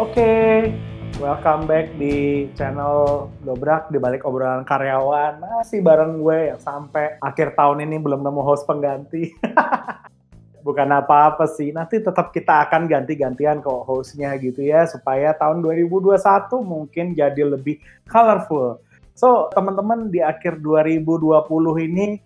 Oke, welcome back di channel Dobrak di balik obrolan karyawan. Masih bareng gue yang sampai akhir tahun ini belum nemu host pengganti. Bukan apa-apa sih, nanti tetap kita akan ganti-gantian kok hostnya gitu ya, supaya tahun 2021 mungkin jadi lebih colorful. So, teman-teman di akhir 2020 ini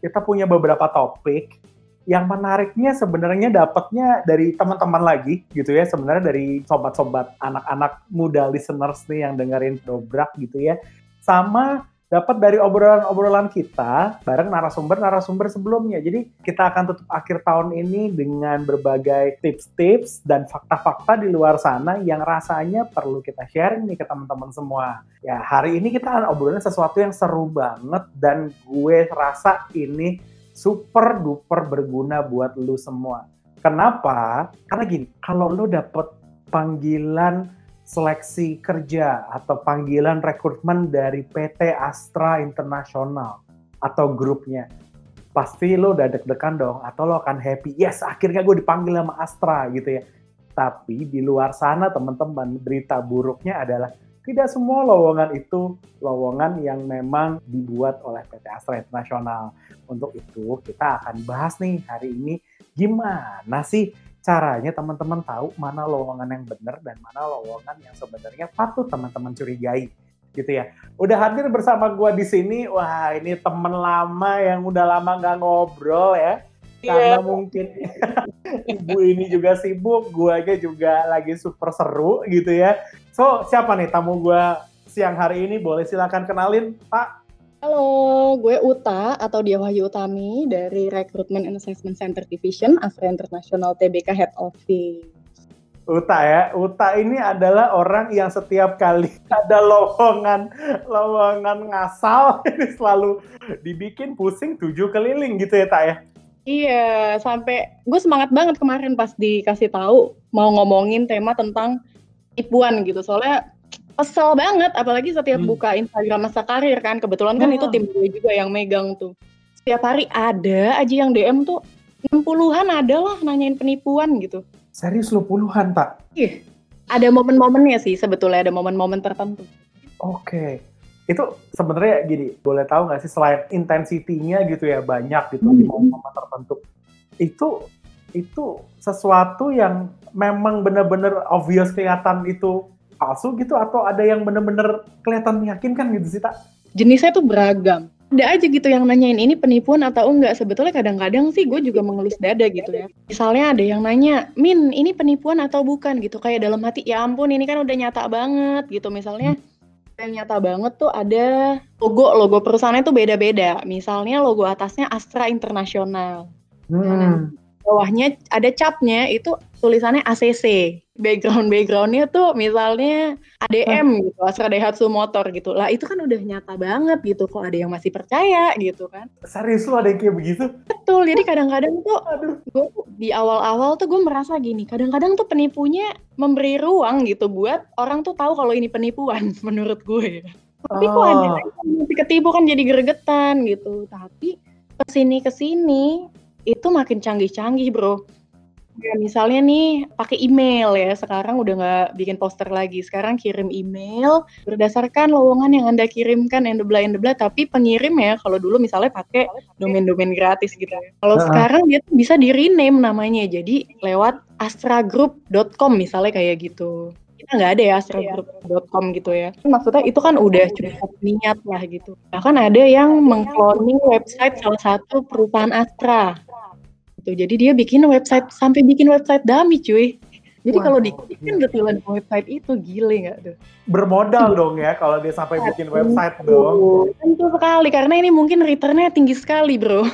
kita punya beberapa topik yang menariknya sebenarnya dapatnya dari teman-teman lagi gitu ya sebenarnya dari sobat-sobat anak-anak muda listeners nih yang dengerin dobrak gitu ya sama dapat dari obrolan-obrolan kita bareng narasumber-narasumber sebelumnya. Jadi kita akan tutup akhir tahun ini dengan berbagai tips-tips dan fakta-fakta di luar sana yang rasanya perlu kita sharing nih ke teman-teman semua. Ya hari ini kita akan obrolin sesuatu yang seru banget dan gue rasa ini super duper berguna buat lu semua. Kenapa? Karena gini, kalau lu dapet panggilan seleksi kerja atau panggilan rekrutmen dari PT Astra Internasional atau grupnya, pasti lo udah deg-degan dong atau lo akan happy, yes akhirnya gue dipanggil sama Astra gitu ya. Tapi di luar sana teman-teman berita buruknya adalah tidak semua lowongan itu lowongan yang memang dibuat oleh PT Astra Internasional. Untuk itu kita akan bahas nih hari ini gimana sih caranya teman-teman tahu mana lowongan yang benar dan mana lowongan yang sebenarnya patut teman-teman curigai gitu ya. Udah hadir bersama gua di sini, wah ini temen lama yang udah lama nggak ngobrol ya. Yeah. Karena mungkin ibu ini juga sibuk, guanya juga lagi super seru gitu ya. So, siapa nih tamu gua siang hari ini? Boleh silakan kenalin, Pak. Halo, gue Uta atau Dia Wahyu Utami dari Recruitment and Assessment Center Division Astra International TBK Head Office. Uta ya, Uta ini adalah orang yang setiap kali ada lowongan lowongan ngasal ini selalu dibikin pusing tujuh keliling gitu ya Tak ya. Iya, sampai gue semangat banget kemarin pas dikasih tahu mau ngomongin tema tentang tipuan gitu. Soalnya kesel banget, apalagi setiap hmm. buka Instagram masa karir kan. Kebetulan kan itu tim gue juga yang megang tuh. Setiap hari ada aja yang DM tuh 60-an ada lah nanyain penipuan gitu. Serius lu puluhan, Pak? Iya. Ada momen-momennya sih sebetulnya, ada momen-momen tertentu. Oke itu sebenarnya gini, boleh tahu nggak sih selain intensitinya gitu ya banyak gitu hmm. di momen-momen tertentu, itu itu sesuatu yang memang benar-benar obvious kelihatan itu palsu gitu atau ada yang benar-benar kelihatan meyakinkan gitu sih tak? Jenisnya tuh beragam. Ada aja gitu yang nanyain ini penipuan atau enggak. Sebetulnya kadang-kadang sih gue juga mengelus dada gitu ya. Misalnya ada yang nanya, Min ini penipuan atau bukan gitu. Kayak dalam hati, ya ampun ini kan udah nyata banget gitu. Misalnya hmm yang nyata banget tuh ada logo logo perusahaannya tuh beda-beda. Misalnya logo atasnya Astra Internasional. Hmm. Bawahnya ada capnya itu tulisannya ACC. Background backgroundnya tuh misalnya ADM gitu, Astra Daihatsu Motor gitu. Lah itu kan udah nyata banget gitu. Kok ada yang masih percaya gitu kan? Serius lu ada yang kayak begitu? Betul. Jadi kadang-kadang tuh, gue di awal-awal tuh gue merasa gini. Kadang-kadang tuh penipunya memberi ruang gitu buat orang tuh tahu kalau ini penipuan menurut gue. Tapi oh. kok ada yang ketipu kan jadi gregetan gitu. Tapi ke sini ke sini itu makin canggih-canggih bro. Ya, misalnya nih pakai email ya. Sekarang udah nggak bikin poster lagi. Sekarang kirim email berdasarkan lowongan yang anda kirimkan and bla and bla tapi pengirim ya kalau dulu misalnya pakai domain-domain gratis gitu. Kalau uh sekarang dia tuh bisa di rename namanya. Jadi lewat astragroup.com misalnya kayak gitu. Kita nggak ada ya astragroup.com gitu ya. Maksudnya itu kan udah cukup niat lah gitu. Bahkan ada yang mengkloning website salah satu perusahaan Astra gitu. Jadi dia bikin website sampai bikin website dummy cuy. Jadi wow. kalau dikirim detailnya website itu gile nggak tuh? Bermodal dong ya kalau dia sampai bikin website dong. Tentu sekali karena ini mungkin returnnya tinggi sekali bro.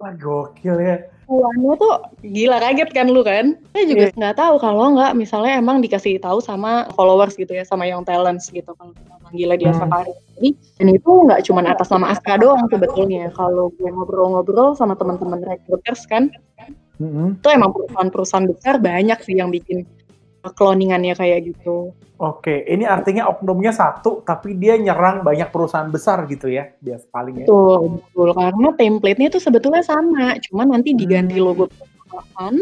Wah gokil ya. Uangnya tuh gila kaget kan lu kan? Saya juga iya. nggak yeah. tahu kalau nggak misalnya emang dikasih tahu sama followers gitu ya sama yang talents gitu kalau kita manggilnya dia hmm. Safari. Jadi dan itu nggak cuma atas nama Aska doang sebetulnya. Kalau gue ngobrol-ngobrol sama teman-teman recruiters kan, mm-hmm. itu emang perusahaan-perusahaan besar banyak sih yang bikin cloningannya kayak gitu. Oke, ini artinya oknumnya satu, tapi dia nyerang banyak perusahaan besar gitu ya, biasa paling ya. Betul, betul. Karena template-nya itu sebetulnya sama, cuma nanti diganti hmm. logo perusahaan,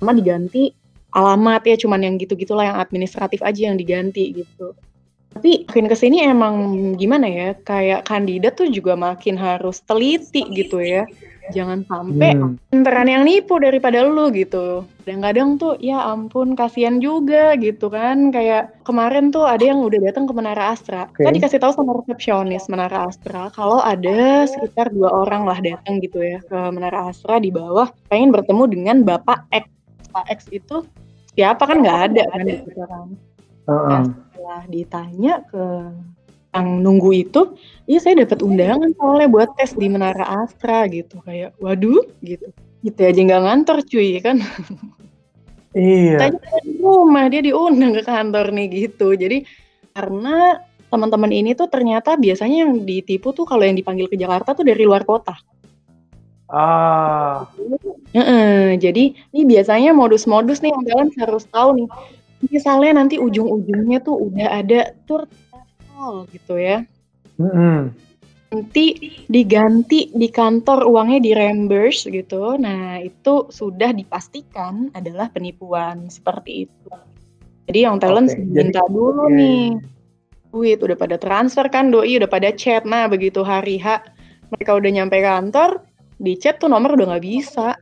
sama diganti alamat ya cuman yang gitu-gitulah yang administratif aja yang diganti gitu. Tapi makin ke sini emang gimana ya, kayak kandidat tuh juga makin harus teliti gitu ya. Jangan sampai hmm. pinteran yang nipu daripada lu gitu. Kadang-kadang tuh ya ampun kasihan juga gitu kan. Kayak kemarin tuh ada yang udah datang ke Menara Astra. Okay. Kita dikasih tahu sama resepsionis Menara Astra kalau ada sekitar dua orang lah datang gitu ya ke Menara Astra di bawah pengen bertemu dengan Bapak X. Pak X itu siapa kan nggak ada kan gitu kan. Uh -uh. Nah, setelah ditanya ke yang nunggu itu, iya saya dapat undangan soalnya buat tes di Menara Astra gitu kayak waduh gitu. Gitu aja nggak ngantor cuy kan. Iya. Tanya di rumah dia diundang ke kantor nih gitu. Jadi karena teman-teman ini tuh ternyata biasanya yang ditipu tuh kalau yang dipanggil ke Jakarta tuh dari luar kota. Ah. E -e, jadi ini biasanya modus-modus nih yang kalian harus tahu nih. Misalnya nanti ujung-ujungnya tuh udah ada tour travel gitu ya. Mm -hmm. Nanti diganti di kantor uangnya di reimburse gitu. Nah, itu sudah dipastikan adalah penipuan seperti itu. Jadi yang talent okay. minta dulu okay. nih duit udah pada transfer kan doi udah pada chat nah begitu hari H mereka udah nyampe kantor di chat tuh nomor udah nggak bisa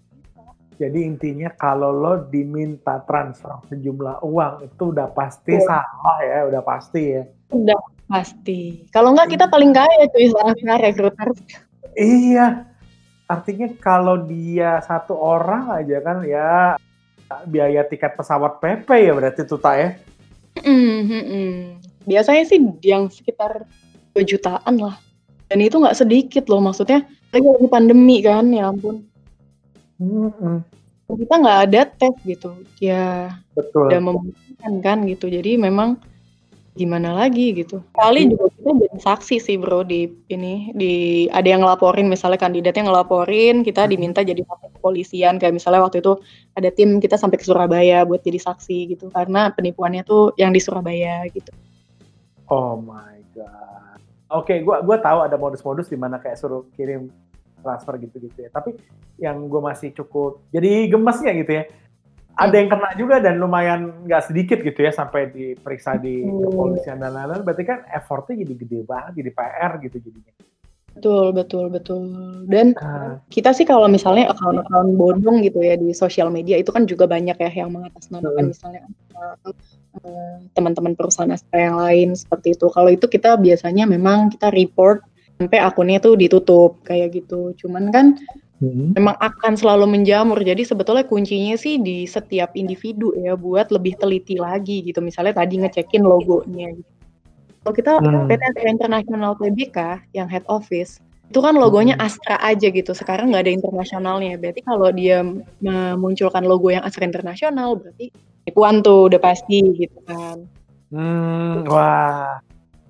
jadi intinya kalau lo diminta transfer sejumlah uang itu udah pasti oh. salah ya, udah pasti ya. Udah pasti. Kalau nggak kita paling kaya tuh istilahnya rekruter. Iya. Artinya kalau dia satu orang aja kan ya biaya tiket pesawat PP ya berarti tuh tak ya? Mm -hmm. Biasanya sih yang sekitar 2 jutaan lah. Dan itu nggak sedikit loh maksudnya. Lagi lagi pandemi kan, ya ampun. Mm-hmm. Kita nggak ada tes gitu, ya Betul. udah memungkinkan kan gitu. Jadi memang gimana lagi gitu. Kali juga kita jadi saksi sih bro di ini di ada yang ngelaporin misalnya kandidatnya ngelaporin kita mm-hmm. diminta jadi saksi kepolisian kayak misalnya waktu itu ada tim kita sampai ke Surabaya buat jadi saksi gitu karena penipuannya tuh yang di Surabaya gitu. Oh my god. Oke, gua gua tahu ada modus-modus di mana kayak suruh kirim transfer gitu-gitu ya. Tapi yang gue masih cukup jadi gemesnya gitu ya. Ada yang kena juga dan lumayan nggak sedikit gitu ya sampai diperiksa di hmm. kepolisian dan lain-lain. Berarti kan effortnya jadi gede banget, jadi PR gitu jadinya. Betul, betul, betul. Dan uh, kita sih kalau misalnya akun-akun bodong gitu ya di sosial media itu kan juga banyak ya yang mengatasnamakan uh, misalnya uh, teman-teman perusahaan astra yang lain seperti itu. Kalau itu kita biasanya memang kita report sampai akunnya tuh ditutup kayak gitu. Cuman kan hmm. memang akan selalu menjamur. Jadi sebetulnya kuncinya sih di setiap individu ya buat lebih teliti lagi gitu. Misalnya tadi ngecekin logonya. Gitu. Kalau kita hmm. PT Internasional PBK yang head office itu kan logonya hmm. Astra aja gitu. Sekarang nggak ada internasionalnya. Berarti kalau dia memunculkan logo yang Astra Internasional berarti penipuan tuh udah pasti gitu kan. Hmm, wah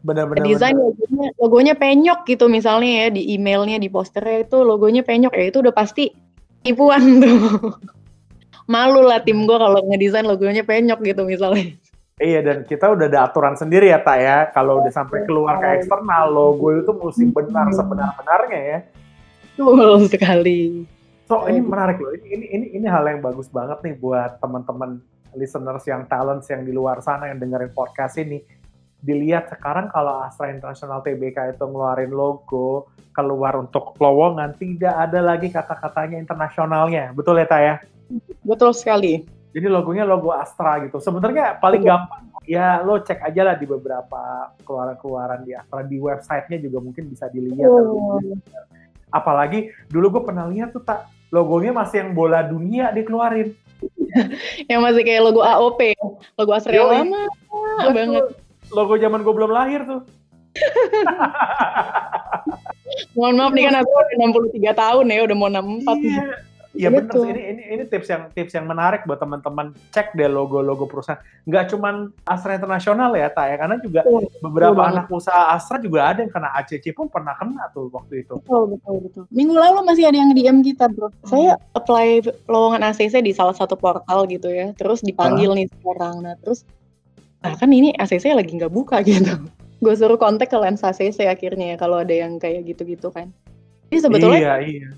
benar-benar desain logonya, logonya penyok gitu misalnya ya di emailnya di posternya itu logonya penyok ya itu udah pasti tipuan tuh. Malu lah tim gue kalau ngedesain logonya penyok gitu misalnya. Iya dan kita udah ada aturan sendiri ya tak ya. Kalau udah sampai keluar ke eksternal logo itu mesti benar sebenar-benarnya ya. Betul sekali. So ini menarik loh. Ini ini ini ini hal yang bagus banget nih buat teman-teman listeners yang talents yang di luar sana yang dengerin podcast ini dilihat sekarang kalau Astra International TBK itu ngeluarin logo keluar untuk lowongan tidak ada lagi kata-katanya internasionalnya betul ya Taya? Betul sekali. Jadi logonya logo Astra gitu. Sebenarnya paling betul. gampang ya lo cek aja lah di beberapa keluaran-keluaran di Astra di websitenya juga mungkin bisa dilihat. Oh. Apalagi dulu gue pernah lihat tuh tak logonya masih yang bola dunia dikeluarin. yang masih kayak logo AOP, logo Astra yang lama banget logo zaman gue belum lahir tuh. Mohon maaf nih kan aku udah 63 tahun ya, udah mau 64. Iya. Iya benar ini ini ini tips yang tips yang menarik buat teman-teman cek deh logo-logo perusahaan. Nggak cuma Astra Internasional ya, tak ya, karena juga oh, beberapa anak usaha Astra juga ada yang kena ACC pun pernah kena tuh waktu itu. Betul betul betul. Minggu lalu masih ada yang DM kita bro. Saya apply lowongan ACC di salah satu portal gitu ya, terus dipanggil uh. nih sekarang. Nah terus nah kan ini ACC lagi nggak buka gitu gue suruh kontak ke lens ACC akhirnya ya kalau ada yang kayak gitu-gitu kan jadi sebetulnya iya, iya.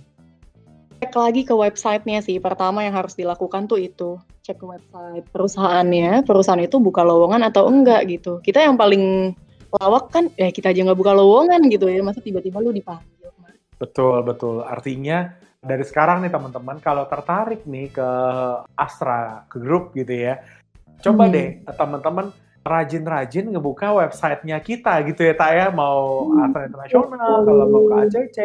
cek lagi ke websitenya sih pertama yang harus dilakukan tuh itu cek ke website perusahaannya, perusahaan itu buka lowongan atau enggak gitu. Kita yang paling lawak kan, ya kita aja nggak buka lowongan gitu ya, masa tiba-tiba lu dipanggil. Betul, betul. Artinya dari sekarang nih teman-teman, kalau tertarik nih ke Astra, ke grup gitu ya, coba hmm. deh teman-teman rajin-rajin ngebuka websitenya kita gitu ya, Tak ya. Mau hmm. Astra Internasional, kalau mau ke ACC,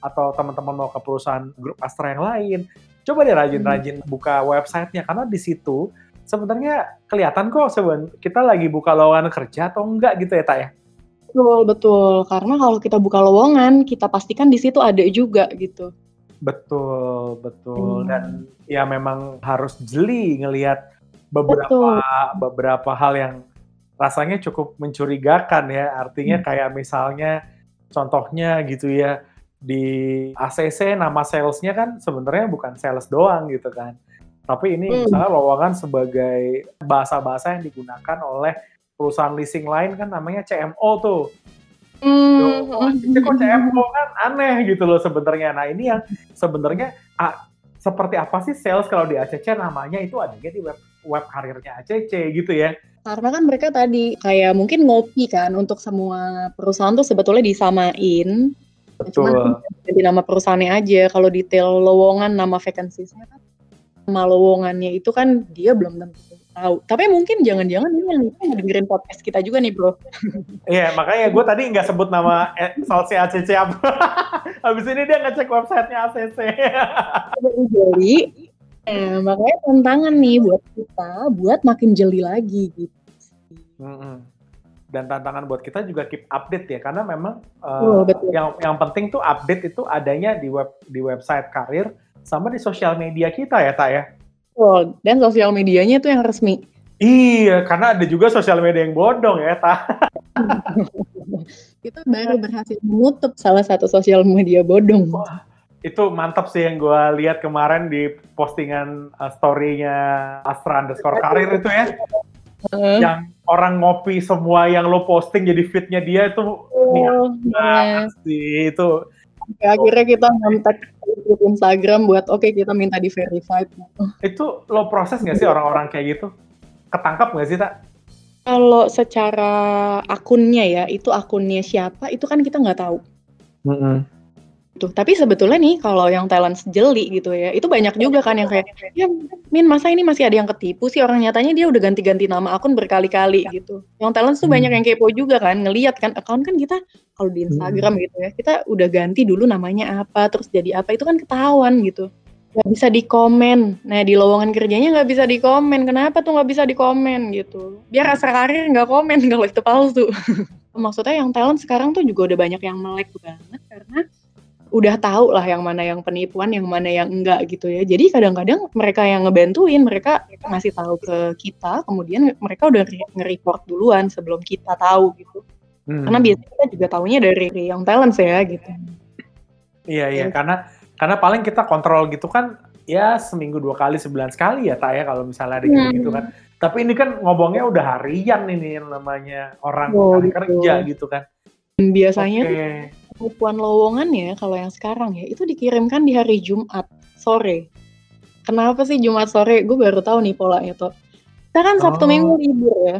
atau teman-teman mau ke perusahaan grup Astra yang lain, coba deh rajin-rajin hmm. buka websitenya, karena di situ sebenarnya kelihatan kok seben kita lagi buka lowongan kerja atau enggak gitu ya, Tak ya? Betul, betul. Karena kalau kita buka lowongan, kita pastikan di situ ada juga gitu. Betul, betul. Hmm. Dan ya memang harus jeli ngelihat beberapa betul. beberapa hal yang rasanya cukup mencurigakan ya. Artinya hmm. kayak misalnya contohnya gitu ya di ACC nama salesnya kan sebenarnya bukan sales doang gitu kan. Tapi ini hmm. misalnya lowongan sebagai bahasa-bahasa yang digunakan oleh perusahaan leasing lain kan namanya CMO tuh. Hmm. Oh, kok CMO kan aneh gitu loh sebenarnya. Nah ini yang sebenarnya ah, seperti apa sih sales kalau di ACC namanya itu adanya di web web karirnya ACC gitu ya. Karena kan mereka tadi kayak mungkin ngopi kan untuk semua perusahaan tuh sebetulnya disamain. Betul. Cuman ganti nama perusahaannya aja. Kalau detail lowongan nama vacancies-nya kan nama lowongannya itu kan dia belum tentu tahu. Tapi mungkin jangan-jangan ini yang dengerin podcast kita juga nih, Bro. Iya, makanya gue tadi nggak sebut nama eh, Salsi ACC apa. Habis ini dia ngecek websitenya ACC. Jadi, eh, makanya tantangan nih buat kita buat makin jeli lagi gitu. Mm -hmm. Dan tantangan buat kita juga keep update ya, karena memang uh, oh, betul. yang yang penting tuh update itu adanya di web di website karir sama di sosial media kita ya, Tak ya. Oh, dan sosial medianya itu yang resmi. Iya, karena ada juga sosial media yang bodong ya, Tak. itu baru berhasil menutup salah satu sosial media bodong. Wah, itu mantap sih yang gue lihat kemarin di postingan uh, story-nya Astra underscore karir itu ya. Uh. Yang orang ngopi semua yang lo posting jadi fitnya dia itu oh, niat sih itu Ya, akhirnya kita ngontak Instagram buat oke okay, kita minta di verified. Itu lo proses nggak sih orang-orang kayak gitu? Ketangkap nggak sih tak? Kalau secara akunnya ya, itu akunnya siapa, itu kan kita nggak tahu. Mm -hmm gitu. Tapi sebetulnya nih kalau yang talent jeli gitu ya, itu banyak juga kan yang kayak, ya Min masa ini masih ada yang ketipu sih orang nyatanya dia udah ganti-ganti nama akun berkali-kali gitu. Yang talent tuh hmm. banyak yang kepo juga kan, ngeliat kan akun kan kita kalau di Instagram hmm. gitu ya, kita udah ganti dulu namanya apa, terus jadi apa itu kan ketahuan gitu. Gak bisa di komen. Nah di lowongan kerjanya nggak bisa di komen. Kenapa tuh nggak bisa di komen gitu? Biar asal karir nggak komen kalau itu palsu. Maksudnya yang talent sekarang tuh juga udah banyak yang melek banget karena udah tahu lah yang mana yang penipuan, yang mana yang enggak gitu ya. Jadi kadang-kadang mereka yang ngebantuin, mereka ngasih tahu ke kita, kemudian mereka udah nge-report duluan sebelum kita tahu gitu. Hmm. Karena biasanya kita juga tahunya dari yang talent ya gitu. Iya iya, ya. karena karena paling kita kontrol gitu kan ya seminggu dua kali sebulan sekali ya tak ya kalau misalnya ada gitu, gitu kan. Tapi ini kan ngobongnya udah harian ini yang namanya orang oh, gitu. kerja gitu kan. Biasanya okay penipuan lowongan ya kalau yang sekarang ya itu dikirimkan di hari Jumat sore. Kenapa sih Jumat sore? Gue baru tahu nih polanya tuh. Kita kan Sabtu oh. Minggu libur ya.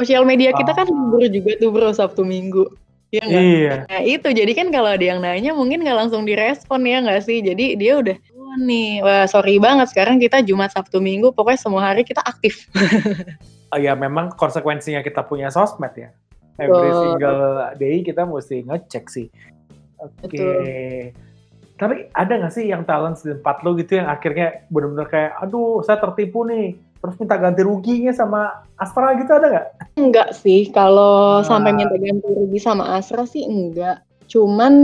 Sosial media kita kan libur juga tuh bro Sabtu Minggu. Ya Iya. Nah itu jadi kan kalau ada yang nanya mungkin nggak langsung direspon ya nggak sih? Jadi dia udah oh, nih, wah sorry banget sekarang kita Jumat Sabtu Minggu pokoknya semua hari kita aktif. oh ya memang konsekuensinya kita punya sosmed ya every oh. single day kita mesti ngecek sih. Oke. Okay. Tapi ada nggak sih yang talent di tempat lo gitu yang akhirnya benar-benar kayak, aduh saya tertipu nih, terus minta ganti ruginya sama Astra gitu ada nggak? Enggak sih, kalau nah. sampai minta ganti rugi sama Astra sih enggak. Cuman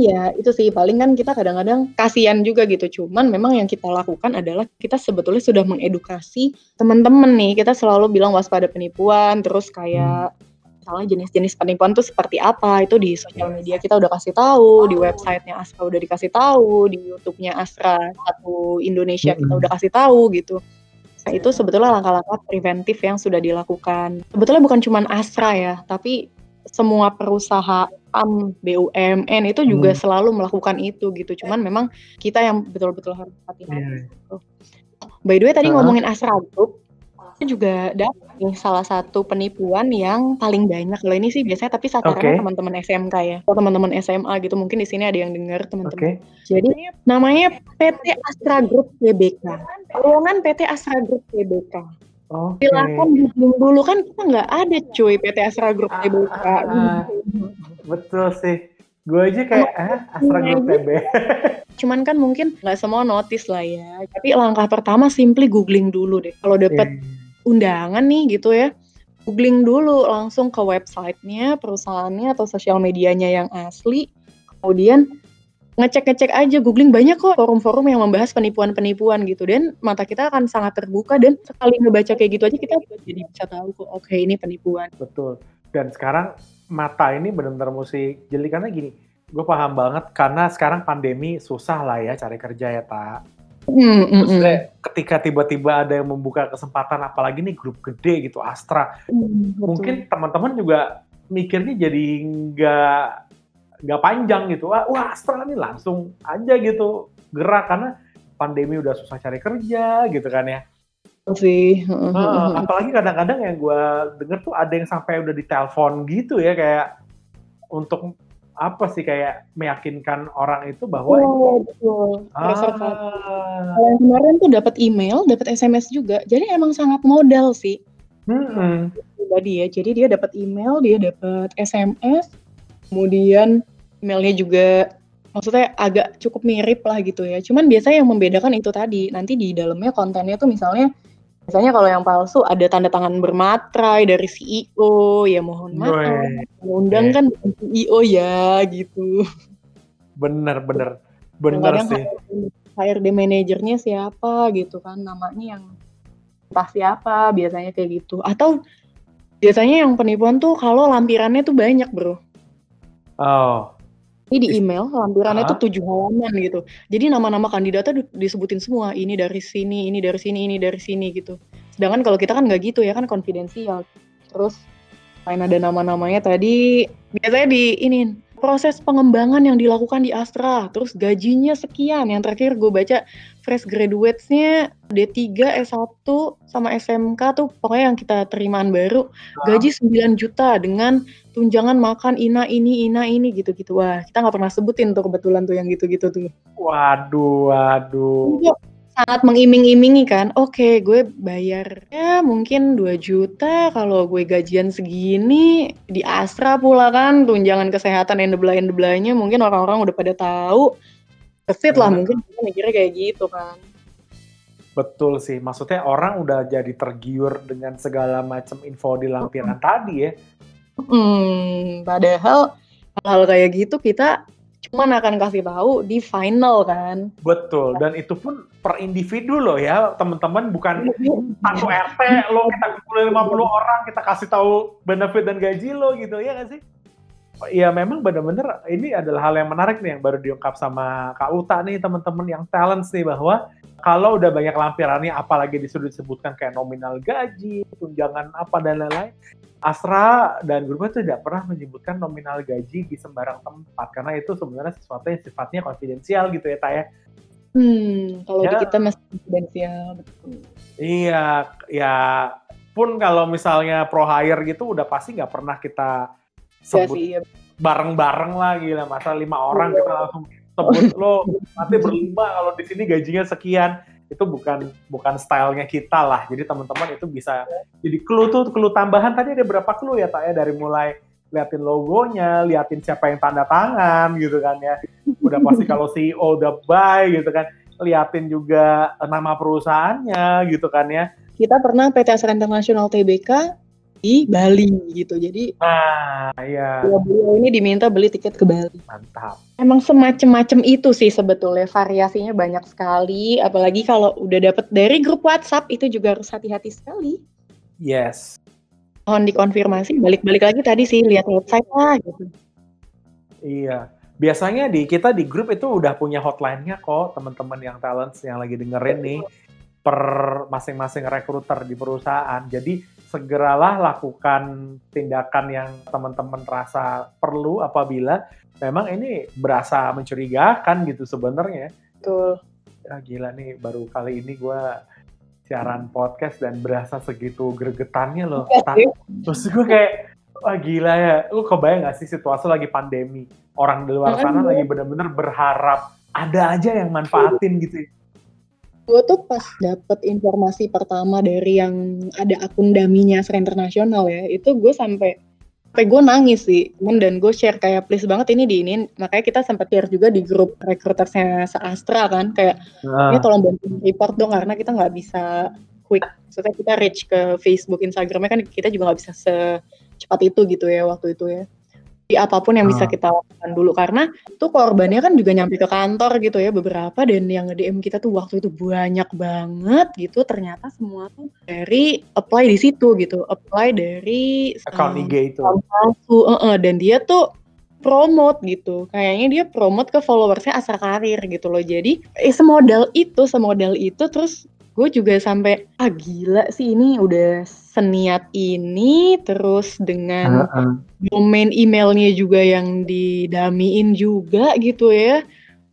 ya itu sih paling kan kita kadang-kadang kasihan juga gitu. Cuman memang yang kita lakukan adalah kita sebetulnya sudah mengedukasi teman-teman nih. Kita selalu bilang waspada penipuan, terus kayak hmm misalnya jenis-jenis penipuan tuh seperti apa itu di sosial media kita udah kasih tahu di websitenya Astra udah dikasih tahu di YouTube-nya Astra satu Indonesia kita udah kasih tahu gitu nah itu sebetulnya langkah-langkah preventif yang sudah dilakukan sebetulnya bukan cuma Astra ya tapi semua perusahaan BUMN itu juga hmm. selalu melakukan itu gitu cuman memang kita yang betul-betul harus hati-hati yeah. gitu. By the way tadi Heeh. ngomongin Astra Group, juga dapet nih salah satu penipuan yang paling banyak. Kalau ini sih biasanya tapi sasarannya Oke. teman-teman SMK ya, atau teman-teman SMA gitu. Mungkin di sini ada yang dengar teman-teman. Oke. Jadi namanya PT Astra Group Tbk. Lowongan PT Astra Group Tbk. Oke. Silakan googling dulu kan kita nggak ada cuy PT Astra Group Ah, Tbk. ah, ah. Betul sih. Gue aja kayak eh Astra Group TB. Cuman kan mungkin nggak semua notice lah ya. Tapi langkah pertama simply googling dulu deh. Kalau dapet undangan nih gitu ya, googling dulu langsung ke websitenya, perusahaannya atau sosial medianya yang asli. Kemudian ngecek-ngecek aja, googling banyak kok forum-forum yang membahas penipuan-penipuan gitu. Dan mata kita akan sangat terbuka dan sekali ngebaca kayak gitu aja kita jadi bisa tahu kok, oke ini penipuan. Betul. Dan sekarang mata ini benar-benar mesti jeli karena gini, gue paham banget karena sekarang pandemi susah lah ya cari kerja ya tak. Hmm, hmm, hmm. Maksudnya ketika tiba-tiba ada yang membuka kesempatan, apalagi nih grup gede gitu, Astra, Hmm, betul. mungkin teman-teman juga mikirnya jadi nggak nggak panjang gitu. Wah, wah Astra nih langsung aja gitu gerak karena pandemi udah susah cari kerja gitu kan ya. sih. Heeh, apalagi kadang-kadang yang gue denger tuh ada yang sampai udah ditelepon gitu ya kayak untuk apa sih kayak meyakinkan orang itu bahwa Oh, betul. Reservasi. ah, Kalau yang kemarin tuh dapat email, dapat SMS juga. Jadi emang sangat modal sih hmm, pribadi ya. Jadi dia dapat email, dia dapat SMS, kemudian emailnya juga maksudnya agak cukup mirip lah gitu ya. Cuman biasanya yang membedakan itu tadi. Nanti di dalamnya kontennya tuh misalnya biasanya kalau yang palsu ada tanda tangan bermatrai dari CEO, ya mohon maaf. Undang kan CEO ya gitu. bener bener. Bener Kadang-kadang sih. HRD manajernya siapa gitu kan. Namanya yang entah siapa biasanya kayak gitu. Atau biasanya yang penipuan tuh kalau lampirannya tuh banyak bro. Oh, ini di email lampirannya tuh tujuh halaman gitu. Jadi nama-nama kandidatnya di- disebutin semua. Ini dari sini ini dari sini ini dari sini gitu. Sedangkan kalau kita kan nggak gitu ya kan konfidensial. Terus main ada nama-namanya tadi biasanya di ini proses pengembangan yang dilakukan di Astra. Terus gajinya sekian. Yang terakhir gue baca fresh graduates-nya D3 S1 sama SMK tuh pokoknya yang kita terimaan baru. Gaji 9 juta dengan tunjangan makan ina ini ina ini gitu-gitu. Wah kita nggak pernah sebutin tuh kebetulan tuh yang gitu-gitu tuh. Waduh, waduh. Sangat mengiming-imingi kan oke gue bayar ya mungkin 2 juta kalau gue gajian segini di Astra pula kan tunjangan kesehatan yang debelah debelahnya mungkin orang-orang udah pada tahu kesit lah mungkin mikirnya kayak gitu kan Betul sih. Maksudnya orang udah jadi tergiur dengan segala macam info di lampiran tadi ya. Hmm, padahal hal kayak gitu kita cuman akan kasih tahu di final kan. Betul. Dan itu pun per individu loh ya, teman-teman. Bukan satu RT lo kita kumpulin 50 orang kita kasih tahu benefit dan gaji lo gitu ya nggak sih? Iya memang bener-bener ini adalah hal yang menarik nih yang baru diungkap sama Kak Uta nih teman-teman yang talents nih bahwa kalau udah banyak lampirannya apalagi disuruh disebutkan kayak nominal gaji, tunjangan apa dan lain-lain Astra dan grupnya tuh tidak pernah menyebutkan nominal gaji di sembarang tempat karena itu sebenarnya sesuatu yang sifatnya konfidensial gitu ya Taya. Hmm, kalau di Ya. kita masih konfidensial betul. Iya, ya pun kalau misalnya pro hire gitu udah pasti nggak pernah kita Ya sebut sih, iya. bareng-bareng lah gila. Masa lima orang kita langsung sebut lo nanti berlima kalau di sini gajinya sekian. Itu bukan bukan stylenya kita lah. Jadi teman-teman itu bisa jadi clue tuh clue tambahan. Tadi ada berapa clue ya tak ya dari mulai liatin logonya liatin siapa yang tanda tangan gitu kan ya. Udah pasti kalau CEO udah buy gitu kan. Liatin juga nama perusahaannya gitu kan ya. Kita pernah PT Astra Internasional TBK di Bali gitu. Jadi nah ya beliau beliau ini diminta beli tiket ke Bali. mantap Emang semacam-macam itu sih sebetulnya variasinya banyak sekali. Apalagi kalau udah dapet dari grup WhatsApp itu juga harus hati-hati sekali. yes Mohon dikonfirmasi. Balik-balik lagi tadi sih lihat website lah gitu. Iya. Biasanya di kita di grup itu udah punya hotline-nya kok, teman-teman yang talents yang lagi dengerin nih per masing-masing rekruter di perusahaan. Jadi segeralah lakukan tindakan yang teman-teman rasa perlu apabila memang ini berasa mencurigakan gitu sebenarnya. Betul. Ya gila nih baru kali ini gue siaran podcast dan berasa segitu gregetannya loh. Iya. Terus gue kayak, wah gila ya, lu kebayang gak sih situasi lagi pandemi, orang di luar sana lagi bener-bener berharap ada aja yang manfaatin gitu. Gue tuh pas dapet informasi pertama dari yang ada akun daminya Astra Internasional ya, itu gue sampai sampai gue nangis sih, Cuman dan gue share kayak please banget ini di ini, makanya kita sempat share juga di grup recruitersnya se-Astra kan, kayak Nah, ini tolong bantu report dong karena kita nggak bisa quick, maksudnya kita reach ke Facebook, Instagramnya kan kita juga nggak bisa secepat itu gitu ya waktu itu ya. Apa pun yang bisa Ah. kita lakukan dulu. Karena tuh korbannya kan juga nyampe ke kantor gitu ya. Beberapa dan yang nge-DM kita tuh waktu itu banyak banget gitu. Ternyata semua tuh dari apply di situ gitu. Apply dari account um, IG itu. palsu. Dan dia tuh promote gitu. Kayaknya dia promote ke followersnya Astra Karir gitu loh. Jadi eh, semodal itu semodal itu terus gue juga sampai ah gila sih ini udah seniat ini terus dengan Heeh. domain emailnya juga yang didamiin juga gitu ya.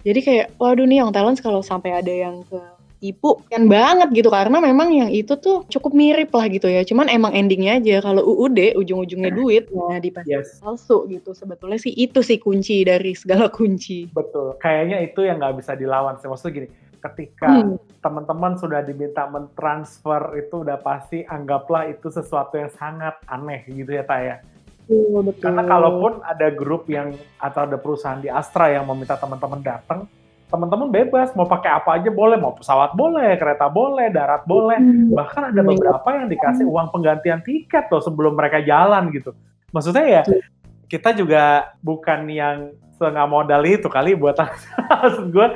Jadi kayak waduh nih yang talent kalau sampai ada yang ketipu kan banget gitu karena memang yang itu tuh cukup mirip lah gitu ya. Cuman emang endingnya aja kalau UUD ujung-ujungnya duit nah dipasang Yes, palsu gitu. Sebetulnya sih itu sih kunci dari segala kunci. betul. Kayaknya itu yang nggak bisa dilawan sih. Maksudnya gini, ketika Hmm. teman-teman sudah diminta mentransfer itu udah pasti anggaplah itu sesuatu yang sangat aneh gitu ya Taya. Betul, betul. Karena kalaupun ada grup yang atau ada perusahaan di Astra yang meminta teman-teman datang, teman-teman bebas mau pakai apa aja boleh, mau pesawat boleh, kereta boleh, darat boleh. Hmm. Bahkan ada Iya. beberapa yang dikasih uang penggantian tiket loh sebelum mereka jalan gitu. Maksudnya ya kita juga bukan yang setengah modal itu kali buat maksud gue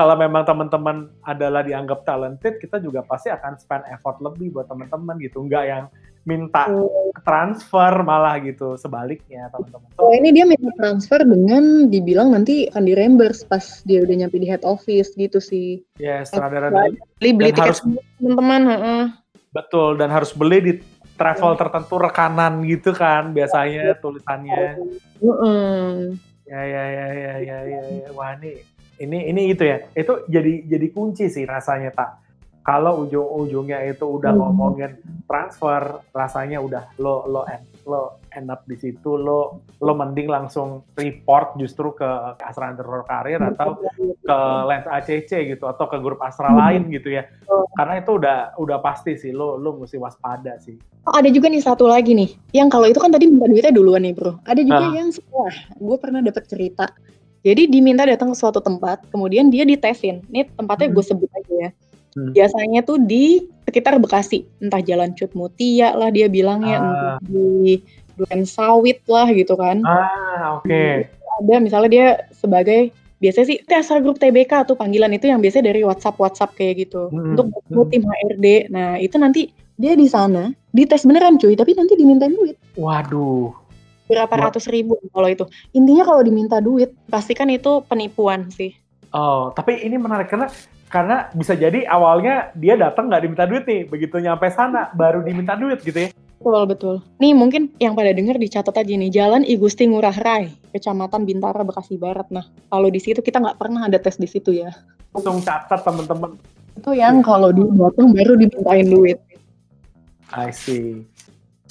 kalau memang teman-teman adalah dianggap talented, kita juga pasti akan spend effort lebih buat teman-teman gitu. Enggak yang minta transfer malah gitu sebaliknya teman-teman. Oh ini dia minta transfer dengan dibilang nanti akan di reimburse pas dia udah nyampe di head office gitu sih. Ya, sutradara Beli beli Dan tiket teman-teman. heeh. betul dan harus beli di travel tertentu rekanan gitu kan biasanya tulisannya. Heeh. Ya ya ya ya ya ya, ya. wah ini ini ini itu ya. Itu jadi jadi kunci sih rasanya tak. Kalau ujung-ujungnya itu udah Hmm. ngomongin transfer, rasanya udah lo lo end, lo end up di situ lo lo mending langsung report justru ke Astra Underworld Karir atau ke Lens ACC gitu atau ke grup Astra Hmm. lain gitu ya. Oh. Karena itu udah udah pasti sih lo lo mesti waspada sih. Oh, ada juga nih satu lagi nih. Yang kalau itu kan tadi minta duitnya duluan nih, Bro. Ada juga Ah. yang setelah. Gue pernah dapat cerita. Jadi diminta datang ke suatu tempat, kemudian dia ditesin. Ini tempatnya Hmm. gue sebut aja ya. Hmm. Biasanya tuh di sekitar Bekasi, entah Jalan Cut Mutia lah dia bilangnya, Ah. entah di Duren Sawit lah gitu kan. Ah oke. Ada misalnya dia sebagai biasanya sih asal grup TBK tuh panggilan itu yang biasanya dari WhatsApp WhatsApp kayak gitu Hmm. untuk bertemu tim HRD. Nah itu nanti dia di sana dites beneran cuy, tapi nanti dimintain duit Waduh. Berapa Wah. ratus ribu kalau itu. Intinya kalau diminta duit pastikan itu penipuan sih. Oh, tapi ini menarik karena karena bisa jadi awalnya dia datang nggak diminta duit nih, begitu nyampe sana baru diminta duit gitu ya. Betul betul. Nih mungkin yang pada denger dicatat aja nih Jalan I Gusti Ngurah Rai, Kecamatan Bintara, Bekasi Barat. Nah kalau di situ kita nggak pernah ada tes di situ ya. Langsung catat teman-teman. Itu yang kalau dia datang baru dimintain duit. I see.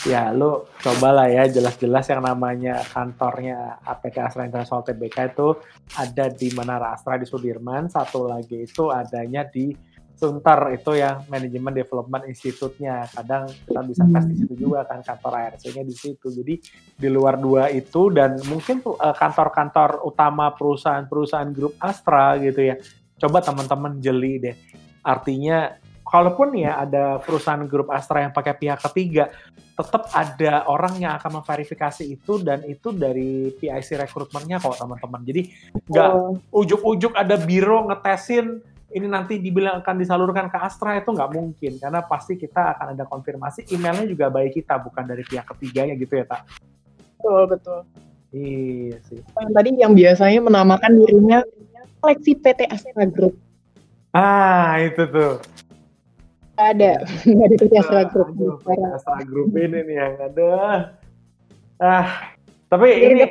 Ya, lu cobalah ya jelas-jelas yang namanya kantornya APK Astra International TBK itu ada di Menara Astra di Sudirman, satu lagi itu adanya di Sunter itu yang Manajemen Development Institute-nya. Kadang kita bisa tes di situ juga kan kantor ARC-nya di situ. Jadi di luar dua itu dan mungkin eh, kantor-kantor utama perusahaan-perusahaan grup Astra gitu ya. Coba teman-teman jeli deh. Artinya kalaupun ya ada perusahaan grup Astra yang pakai pihak ketiga, tetap ada orang yang akan memverifikasi itu dan itu dari PIC rekrutmennya kok teman-teman. Jadi nggak Oh, ujuk-ujuk ada biro ngetesin ini nanti dibilang akan disalurkan ke Astra itu nggak mungkin karena pasti kita akan ada konfirmasi emailnya juga baik kita bukan dari pihak ketiganya gitu ya tak betul betul. iya sih Yang tadi yang biasanya menamakan dirinya koleksi PT Astra Group. ah itu tuh Nggak ada, ada PT Astra Group. Aduh, PT Astra Group ini nih yang ada. Ah tapi ini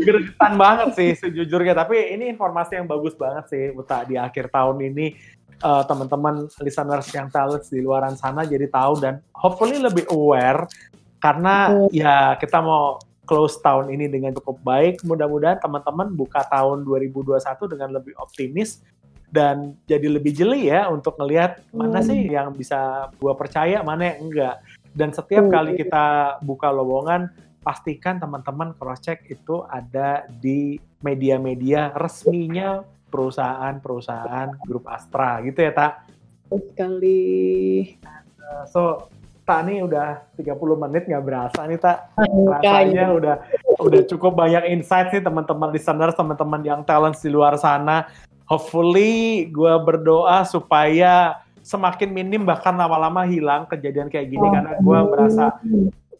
Gergetan banget, sih sejujurnya. Tapi ini informasi yang bagus banget sih Uta di akhir tahun ini. Uh, teman-teman listeners yang talent di luaran sana jadi tahu dan hopefully lebih aware. Karena ya kita mau close tahun ini dengan cukup baik. Mudah-mudahan teman-teman buka tahun 2021 dengan lebih optimis dan jadi lebih jeli ya untuk ngelihat mana hmm. sih yang bisa gua percaya, mana yang enggak. Dan setiap hmm. kali kita buka lowongan, pastikan teman-teman cross check itu ada di media-media resminya perusahaan-perusahaan grup Astra gitu ya, Tak? Sekali. So, Tak nih udah 30 menit nggak berasa nih Tak. Rasanya udah udah cukup banyak insight sih teman-teman listeners, teman-teman yang talent di luar sana. Hopefully gue berdoa supaya semakin minim bahkan lama-lama hilang kejadian kayak gini oh. karena gue berasa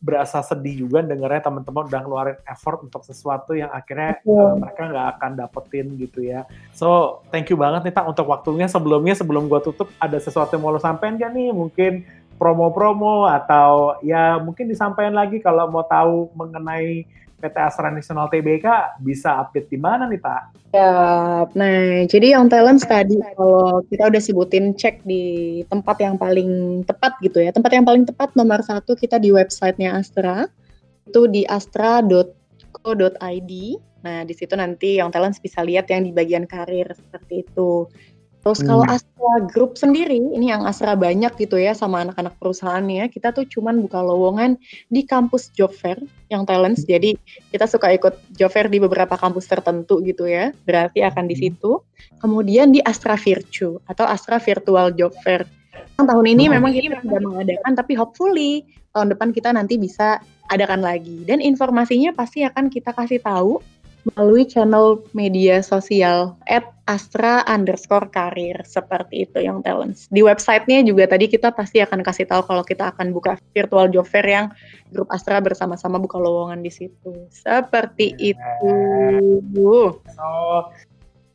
berasa sedih juga dengarnya teman-teman udah ngeluarin effort untuk sesuatu yang akhirnya uh, mereka nggak akan dapetin gitu ya. So thank you banget nih tak untuk waktunya sebelumnya sebelum gue tutup ada sesuatu yang mau lo sampein gak nih mungkin promo-promo atau ya mungkin disampaikan lagi kalau mau tahu mengenai PT Astra Nasional TBK bisa update di mana nih Pak? Ya, nah jadi yang talent tadi kalau kita udah sebutin cek di tempat yang paling tepat gitu ya. Tempat yang paling tepat nomor satu kita di websitenya Astra itu di astra.co.id. Nah di situ nanti yang talent bisa lihat yang di bagian karir seperti itu. Terus hmm. kalau Astra Group sendiri, ini yang Astra banyak gitu ya sama anak-anak perusahaannya, kita tuh cuman buka lowongan di kampus job fair yang talents. Hmm. Jadi kita suka ikut job fair di beberapa kampus tertentu gitu ya. Berarti akan di hmm. situ. Kemudian di Astra Virtu atau Astra Virtual Job Fair. Yang tahun ini hmm. memang kita sudah mengadakan, tapi hopefully tahun depan kita nanti bisa adakan lagi. Dan informasinya pasti akan kita kasih tahu melalui channel media sosial at Astra underscore karir seperti itu yang talents. Di websitenya juga tadi kita pasti akan kasih tahu kalau kita akan buka virtual job fair yang grup Astra bersama-sama buka lowongan di situ. Seperti yeah. itu. So,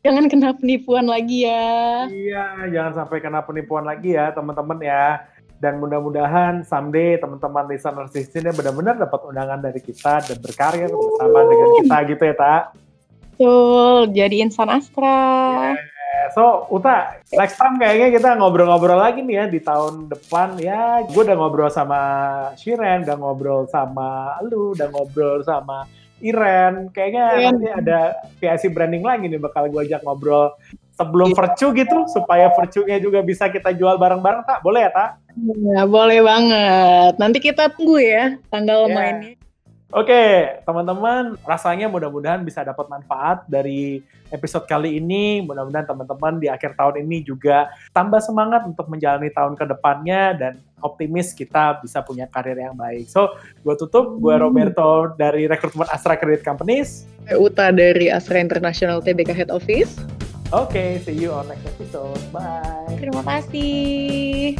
jangan kena penipuan lagi ya. Iya, jangan sampai kena penipuan lagi ya teman-teman ya dan mudah-mudahan someday teman-teman listener di sini benar-benar dapat undangan dari kita dan berkarya bersama dengan kita gitu ya tak betul jadi insan astra. Yeah. so Uta next time kayaknya kita ngobrol-ngobrol lagi nih ya di tahun depan ya. Gue udah ngobrol sama Shiren udah ngobrol sama lu udah ngobrol sama Iren. Kayaknya yeah. nanti ada PIC branding lagi nih bakal gue ajak ngobrol sebelum yeah. virtue gitu supaya virtue-nya juga bisa kita jual bareng-bareng tak boleh ya tak Ya, boleh banget. Nanti kita tunggu ya tanggal yeah. mainnya. Oke, teman-teman, rasanya mudah-mudahan bisa dapat manfaat dari episode kali ini. Mudah-mudahan teman-teman di akhir tahun ini juga tambah semangat untuk menjalani tahun ke depannya dan optimis kita bisa punya karir yang baik. So, gue tutup. Gue hmm. Roberto dari rekrutmen Astra Credit Companies. Uta dari Astra International TBK Head Office. Oke, okay, see you on next episode. Bye. Terima kasih.